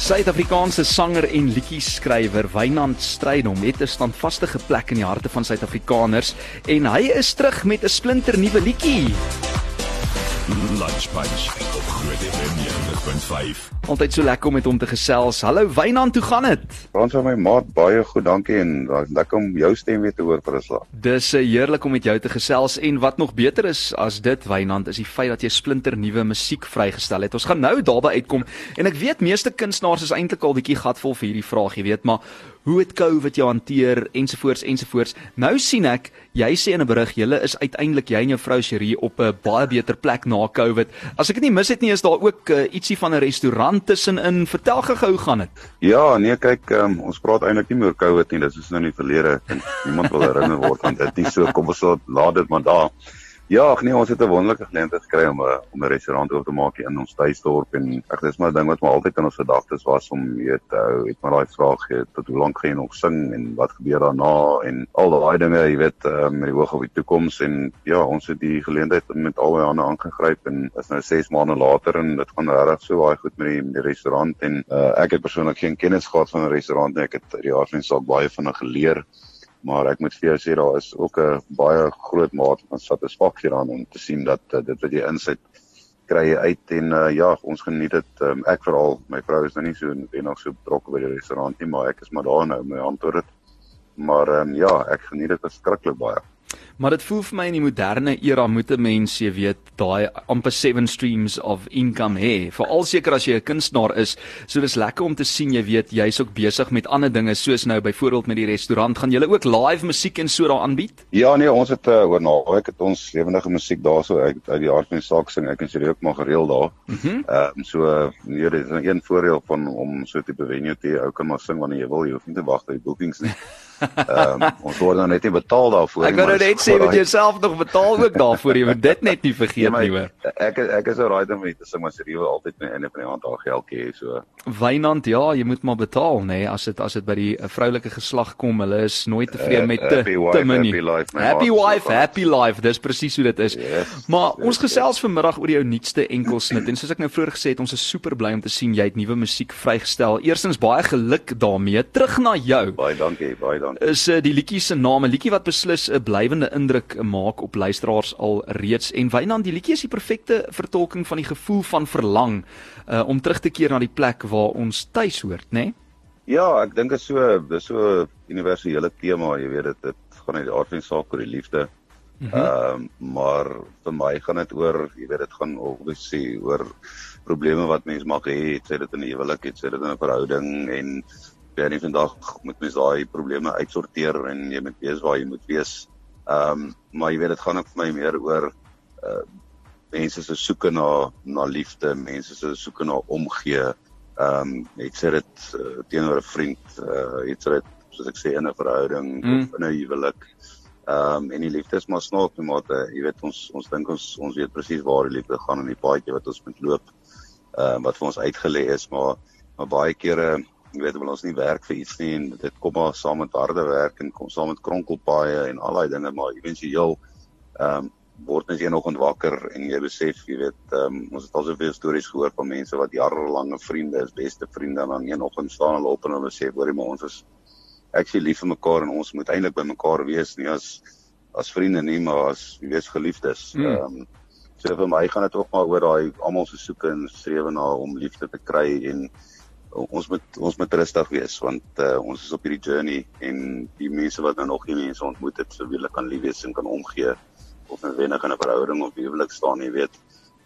Suid-Afrikaanse sanger en liedjie-skrywer Wynand Strydom het 'n standvaste plek in die harte van Suid-Afrikaners en hy is terug met 'n splinter nuwe liedjie. Lunch Bunch op Groot FM 90.5. Altyd so lekker om met hom te gesels. Hallo Wynand, hoe gaan dit? Frans van my maat, baie goed, dankie en lekker om jou stem weer te hoor vir 'n slag. Dis uh, heerlik om met jou te gesels en wat nog beter is as dit Wynand is die feit dat jy splinter nuwe musiek vrygestel het. Ons gaan nou daarby uitkom en ek weet meeste kunstenaars is eintlik al bietjie gatvol vir hierdie vraag, jy weet, maar hoe het COVID jou hanteer ensovoorts ensovoorts. Nou sien ek jy sê in 'n berig julle is uiteindelik jy en jou vrou Cherie op 'n baie beter plek na COVID. As ek dit nie mis het nie, is daar ook uh, ietsie van 'n restaurant tussenin. Vertel gou hoe gaan dit? Ja, nee, kyk, um, ons praat eintlik nie meer oor COVID nie. Dit is nou in die verlede niemand wil herinner word aan dit nie. So kom ons laat dit maar daar. Ja, ag nee, ons het 'n wonderlike geleentheid gekry om 'n om 'n restaurant oop te maak in ons tuisdorp en ek dis maar 'n ding wat maar altyd in ons gedagtes was om weet te hou. Het maar daai vraag gehad tot hoe lank gaan jy nog sing en wat gebeur daarna en al daai dinge, jy weet, um, met die oog op die toekoms en ja, ons het die geleentheid met albei hande aangegryp en is nou 6 maande later en dit gaan regtig so baie goed met die, met die restaurant en uh, ek het persoonlik geen kennis gehad van 'n restaurant nie. Ek het die jaar van saak baie vinnig geleer maar ek moet vir jou sê daar is ook 'n baie groot mate van satisfaksie daarin om te sien dat uh, dit wat jy insit kry uit en uh, ja ons geniet dit um, ek veral my vrou is nou nie so en nog so betrokke by die restaurant nie maar ek is maar daar nou my antwoord maar um, ja ek geniet dit verskriklik baie Maar dit voel vir my in die moderne era moet 'n mens, jy weet, daai amper seven streams of income hê. Veral seker as jy 'n kunstenaar is, so dis lekker om te sien jy weet jy's ook besig met ander dinge soos nou byvoorbeeld met die restaurant. Gaan julle ook live musiek en so daar aanbied? Ja nee, ons het uh, oor nou, ek het ons lewendige musiek daarso uit uit die hart van die saak sing. Ek en sy ook maar gereeld daar. Mhm. Mm ehm uh, so nee, dit is 'n voordeel van om so tipe venue te hê. Ou kan maar sing wanneer jy wil, jy hoef nie te wag vir die bookings nie. Ehm um, ons word nou net nie betaal daarvoor nie. Ek wou net sê met jouself nog betaal ook daarvoor, jy moet dit net nie vergeet ja, nie hoor. Ek ek is alraai om te sing maar se reël altyd my einde van die maand al geld gee so. Wynand, ja, jy moet maar betaal nê, nee, as dit as dit by die uh, vroulike geslag kom, hulle is nooit tevrede uh, met te te min. Happy life, happy wife, happy life. Dis presies hoe dit is. Yes, maar yes, ons gesels yes. vanmiddag oor jou nuutste enkelsnit en soos ek nou vroeër gesê het, ons is super bly om te sien jy het nuwe musiek vrygestel. Eerstens baie geluk daarmee. Terug na jou. Baie dankie, baie dankie. Is uh, die liedjie se naam, 'n liedjie wat beslis 'n blywende indruk maak op luisteraars al reeds en Wynand die liedjie is die perfekte vertolking van die gevoel van verlang uh, om terug te keer na die plek waar ons tuis hoort, né? Nee? Ja, ek dink dit is so dis so 'n universele tema, jy weet dit dit gaan uit die aard van die saak oor die liefde. Mhm. Ehm mm uh, maar vir my gaan dit oor, jy weet dit gaan obviously oor probleme wat mense mag hê, sê dit in 'n huwelik, sê dit in 'n verhouding en jy net vandag moet mens daai probleme uitsorteer en jy moet weet waar jy moet wees. Ehm um, maar jy weet dit gaan ook vir my meer oor uh mense se soeke na na liefde, mense se soeke na omgee. Ehm um, het sê dit uh, teenoor 'n vriend, uh het sê dit soos ek sê in 'n verhouding mm. of in 'n huwelik. Ehm um, en die liefde is maar snaaks met mate, jy weet ons ons dink ons ons weet presies waar die liefde gaan in die paadjie wat ons moet loop. Ehm uh, wat vir ons uitgelê is, maar maar baie kere jy weet wil ons nie werk vir iets nie en dit kom maar saam met harde werk en kom saam met kronkelpaaie en al daai dinge maar éventueel ehm um, word mens eendag ontwakker en jy besef jy weet um, ons het al soveel stories gehoor van mense wat jarelange vriende is beste vriende en dan eendag staan hulle op en hulle sê hoorie maar ons is actually lief vir mekaar en ons moet eintlik by mekaar wees nie as as vriende nie maar as jy weet geliefdes hmm. ehm mm. um, so vir my gaan dit ook maar oor daai almal se soeke en strewe na om liefde te kry en ons moet ons moet rustig wees want uh, ons is op hierdie journey en die mense wat nou nog nie mense ontmoet het sou wil kan lief wees en kan omgee of 'n wenig in 'n verhouding of huwelik staan jy weet.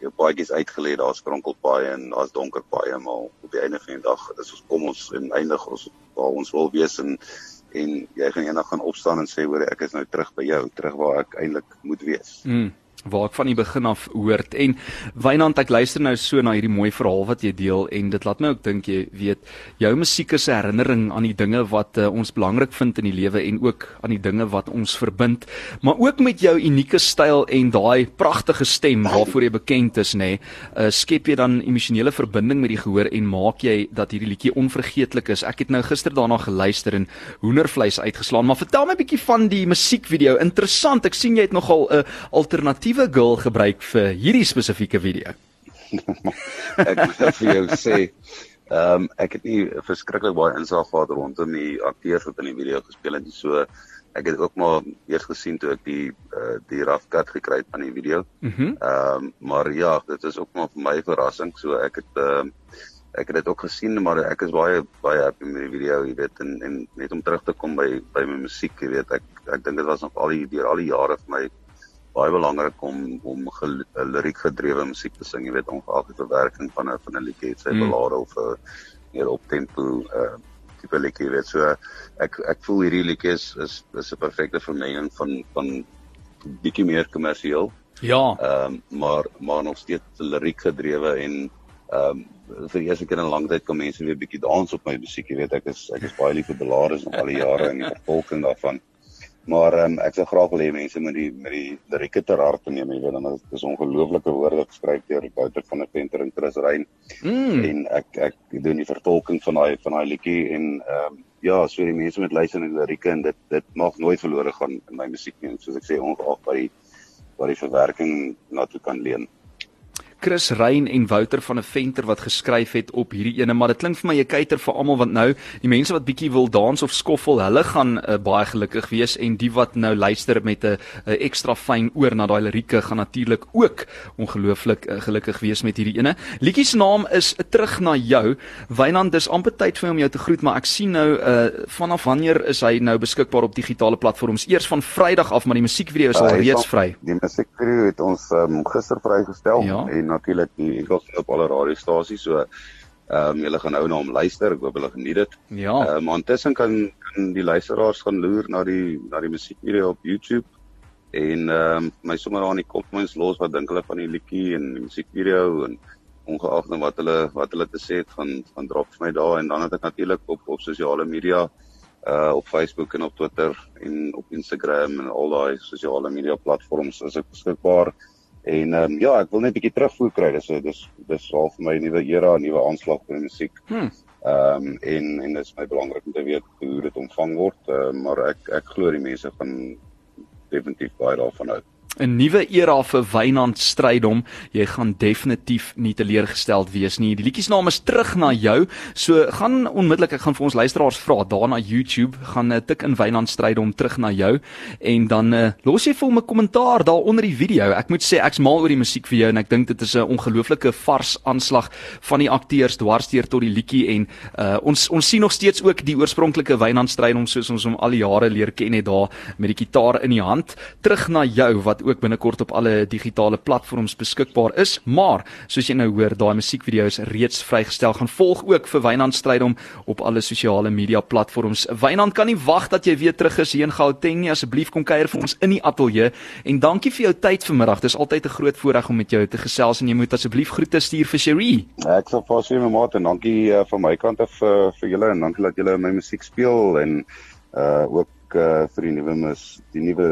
Jou paadjies uitgelê daar's kronkelpaaie en daar's donker paaie maar op die einde van die dag dis ons kom ons en eindig ons waar ons wil wees en en jy gaan eendag gaan opstaan en sê hoor ek is nou terug by jou terug waar ek eintlik moet wees. Mm waar ek van die begin af hoort. En Wynand ek luister nou so na hierdie mooi verhaal wat jy deel en dit laat my ook dink jy weet jou musiek is 'n herinnering aan die dinge wat uh, ons belangrik vind in die lewe en ook aan die dinge wat ons verbind maar ook met jou unieke styl en daai pragtige stem waarvoor jy bekend is nê. Nee, uh, skep jy dan emosionele verbinding met die gehoor en maak jy dat hierdie liedjie onvergeetlik is? Ek het nou gister daarna geluister en hoendervleis uitgeslaan maar vertel my 'n bietjie van die musiekvideo. Interessant ek sien jy het nogal 'n uh, alternatief nuwe girl gebruik vir hierdie spesifieke video? ek moet vir jou sê Ehm um, ek het nie verskriklik baie insig gehad rondom die akteurs wat in die video gespeel het nie. So ek het ook maar eers gesien toe ek die uh, die rough cut gekry het van die video. Mhm. Mm Ehm um, maar ja, dit is ook maar vir my verrassing. So ek het ehm uh, ek het dit ook gesien, maar ek is baie baie happy met die video, jy weet, en en net om terug te kom by by my musiek, jy weet, ek ek dink dit was nog al die deur al die jare vir my baie belangrik om om liriek gedrewe musiek te sing, jy weet, ongeag die verwerking van 'n van 'n liedjie, het sy mm. ballade of 'n meer op tempo uh tipe liedjie, weet so ek ek voel hierdie liedjie is is is 'n perfekte vermenging van van bietjie meer kommersieel. Ja. Ehm um, maar maar nog steeds liriek gedrewe en ehm um, vir die eerste keer in 'n lang tyd kom mense weer bietjie dans op my musiek, jy weet ek is ek is baie lief vir ballades nog al die jare en die vervolging daarvan. Maar um, ek sou graag wil hê mense met die met die lirieke ter harte neem, jy weet is dit ongelooflike woorde geskryf deur Wouter van der Venter en Chris Rein. Mm. En ek ek doen die vertolking van daai van daai liedjie en ehm um, ja, so die mense met luister na die lirieke en dit dit mag nooit verlore gaan in my musiek nie, soos ek sê ongeag wat die wat die verwerking na toe kan leen. Chris Rein en Wouter van 'n Venter wat geskryf het op hierdie ene, maar dit klink vir my 'n kuiter vir almal want nou die mense wat bietjie wil dans of skoffel, hulle gaan uh, baie gelukkig wees en die wat nou luister met 'n ekstra fyn oor na daai lirieke gaan natuurlik ook ongelooflik uh, gelukkig wees met hierdie ene. Liedjie se naam is Terug na jou. Wynand, dis amper tyd vir my om jou te groet, maar ek sien nou uh, vanaf wanneer is hy nou beskikbaar op digitale platforms? Eers van Vrydag af, maar die musiekvideo is al uh, reeds vry. Die musiekvideo het ons um, gister vrygestel ja. en natuurlik die enkels op alle radiostasies so ehm um, julle gaan nou na hom luister ek hoop hulle geniet dit ja ehm um, intussen kan kan die luisteraars gaan loer na die na die musiekvideo op YouTube en ehm um, my sommer daar in die comments los wat dink hulle van die liedjie en die musiekvideo en ongeag nou wat hulle wat hulle te sê het van van drop vir my daar en dan het ek natuurlik op op sosiale media uh op Facebook en op Twitter en op Instagram en al daai sosiale media platforms is ek beskikbaar. En ehm um, ja, ek wil net 'n bietjie terugvoer kry. Dis dis dis al vir my nuwe era, nuwe aanslag vir musiek. Hmm. Ehm um, en en dit is my belangrik om te weet hoe dit ontvang word, uh, maar ek ek glo die mense gaan definitief baie daarvan hou. 'n nuwe era vir Wynand Strydom. Jy gaan definitief nie teleurgesteld wees nie. Die liedjie se naam is Terug na jou. So gaan onmiddellik ek gaan vir ons luisteraars vra daar na YouTube, gaan uh, tik in Wynand Strydom terug na jou en dan uh, los jy vir hom 'n kommentaar daar onder die video. Ek moet sê ek's mal oor die musiek vir jou en ek dink dit is 'n ongelooflike vars aanslag van die akteurs dwarsteer tot die liedjie en uh, ons ons sien nog steeds ook die oorspronklike Wynand Strydom soos ons hom al die jare leer ken het daar met die kitaar in die hand. Terug na jou wat ook binnekort op alle digitale platforms beskikbaar is, maar soos jy nou hoor, daai musiekvideo's reeds vrygestel gaan volg ook vir Wynand Strydom op alle sosiale media platforms. Wynand kan nie wag dat jy weer terug is hier in Gauteng nie. Asseblief kom kuier vir ons in die ateljee en dankie vir jou tyd vanmiddag. Dit is altyd 'n groot voorreg om met jou te gesels en jy moet asseblief groete stuur vir Cherie. Ek sal vas vir my maat en dankie uh, van my kant af uh, vir julle en dankie dat julle my musiek speel en uh ook uh, vir die nuwe mis, die nuwe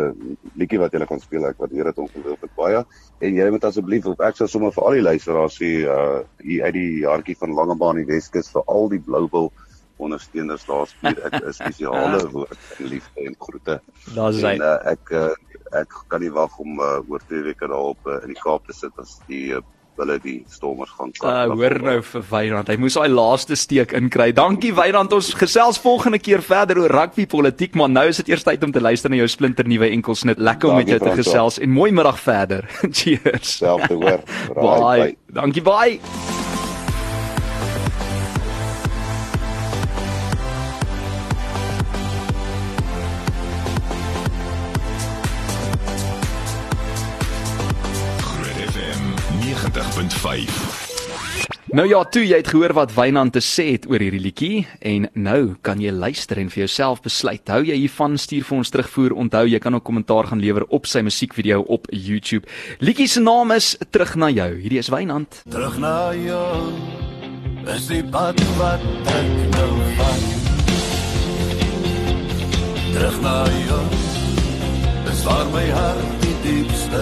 liedjie wat jy gaan speel. Ek waardeer dit ongelooflik baie. En jy moet asseblief op ek sal sommer vir al die luisteraars sê uh hier uit die hartjie van Langebaan die Weskus vir al die Bloubil ondersteuners daar speel ek 'n spesiale woord en liefde en groete. Daar's hy. Uh, ek uh, ek kan nie wag om uh, oor twee weke daar op uh, in die Kaap te sit as die uh, hulle die stormers gaan kan. Uh, hoor nou vir Wynand. Hy moes daai laaste steek inkry. Dankie Wynand. Ons gesels volgende keer verder oor rugby politiek, maar nou is dit eers tyd om te luister na jou splinter nuwe enkelsnit. Lekker om met jou te gesels en mooi middag verder. Cheers. Selfde hoor. Bye. bye. Dankie bye. Nou ja, toe jy het gehoor wat Wynand te sê het oor hierdie liedjie en nou kan jy luister en vir jouself besluit. Hou jy hiervan stuur vir ons terugvoer. Onthou jy kan ook kommentaar gaan lewer op sy musiekvideo op YouTube. Liedjie se naam is Terug na jou. Hierdie is Wynand. Terug na jou. Es die pad wat ek nou van. Terug na jou. Es waar my hart die diepste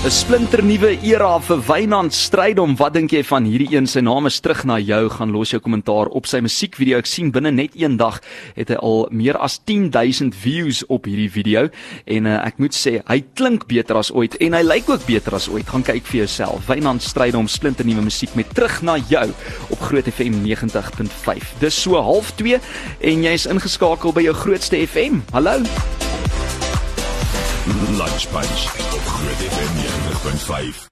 'n Splinternuwe era vir Wynand Strydom. Wat dink jy van hierdie een? Sy naam is terug na jou. Gaan los jou kommentaar op sy musiekvideo. Ek sien binne net een dag het hy al meer as 10000 views op hierdie video en uh, ek moet sê hy klink beter as ooit en hy lyk ook beter as ooit. Gaan kyk vir jouself. Wynand Strydom Splinternuwe musiek met terug na jou op Groot FM 90.5. Dis so 0.5 en jy's ingeskakel by jou grootste FM. Hallo. Lunch Punch op Groot FM 90.5.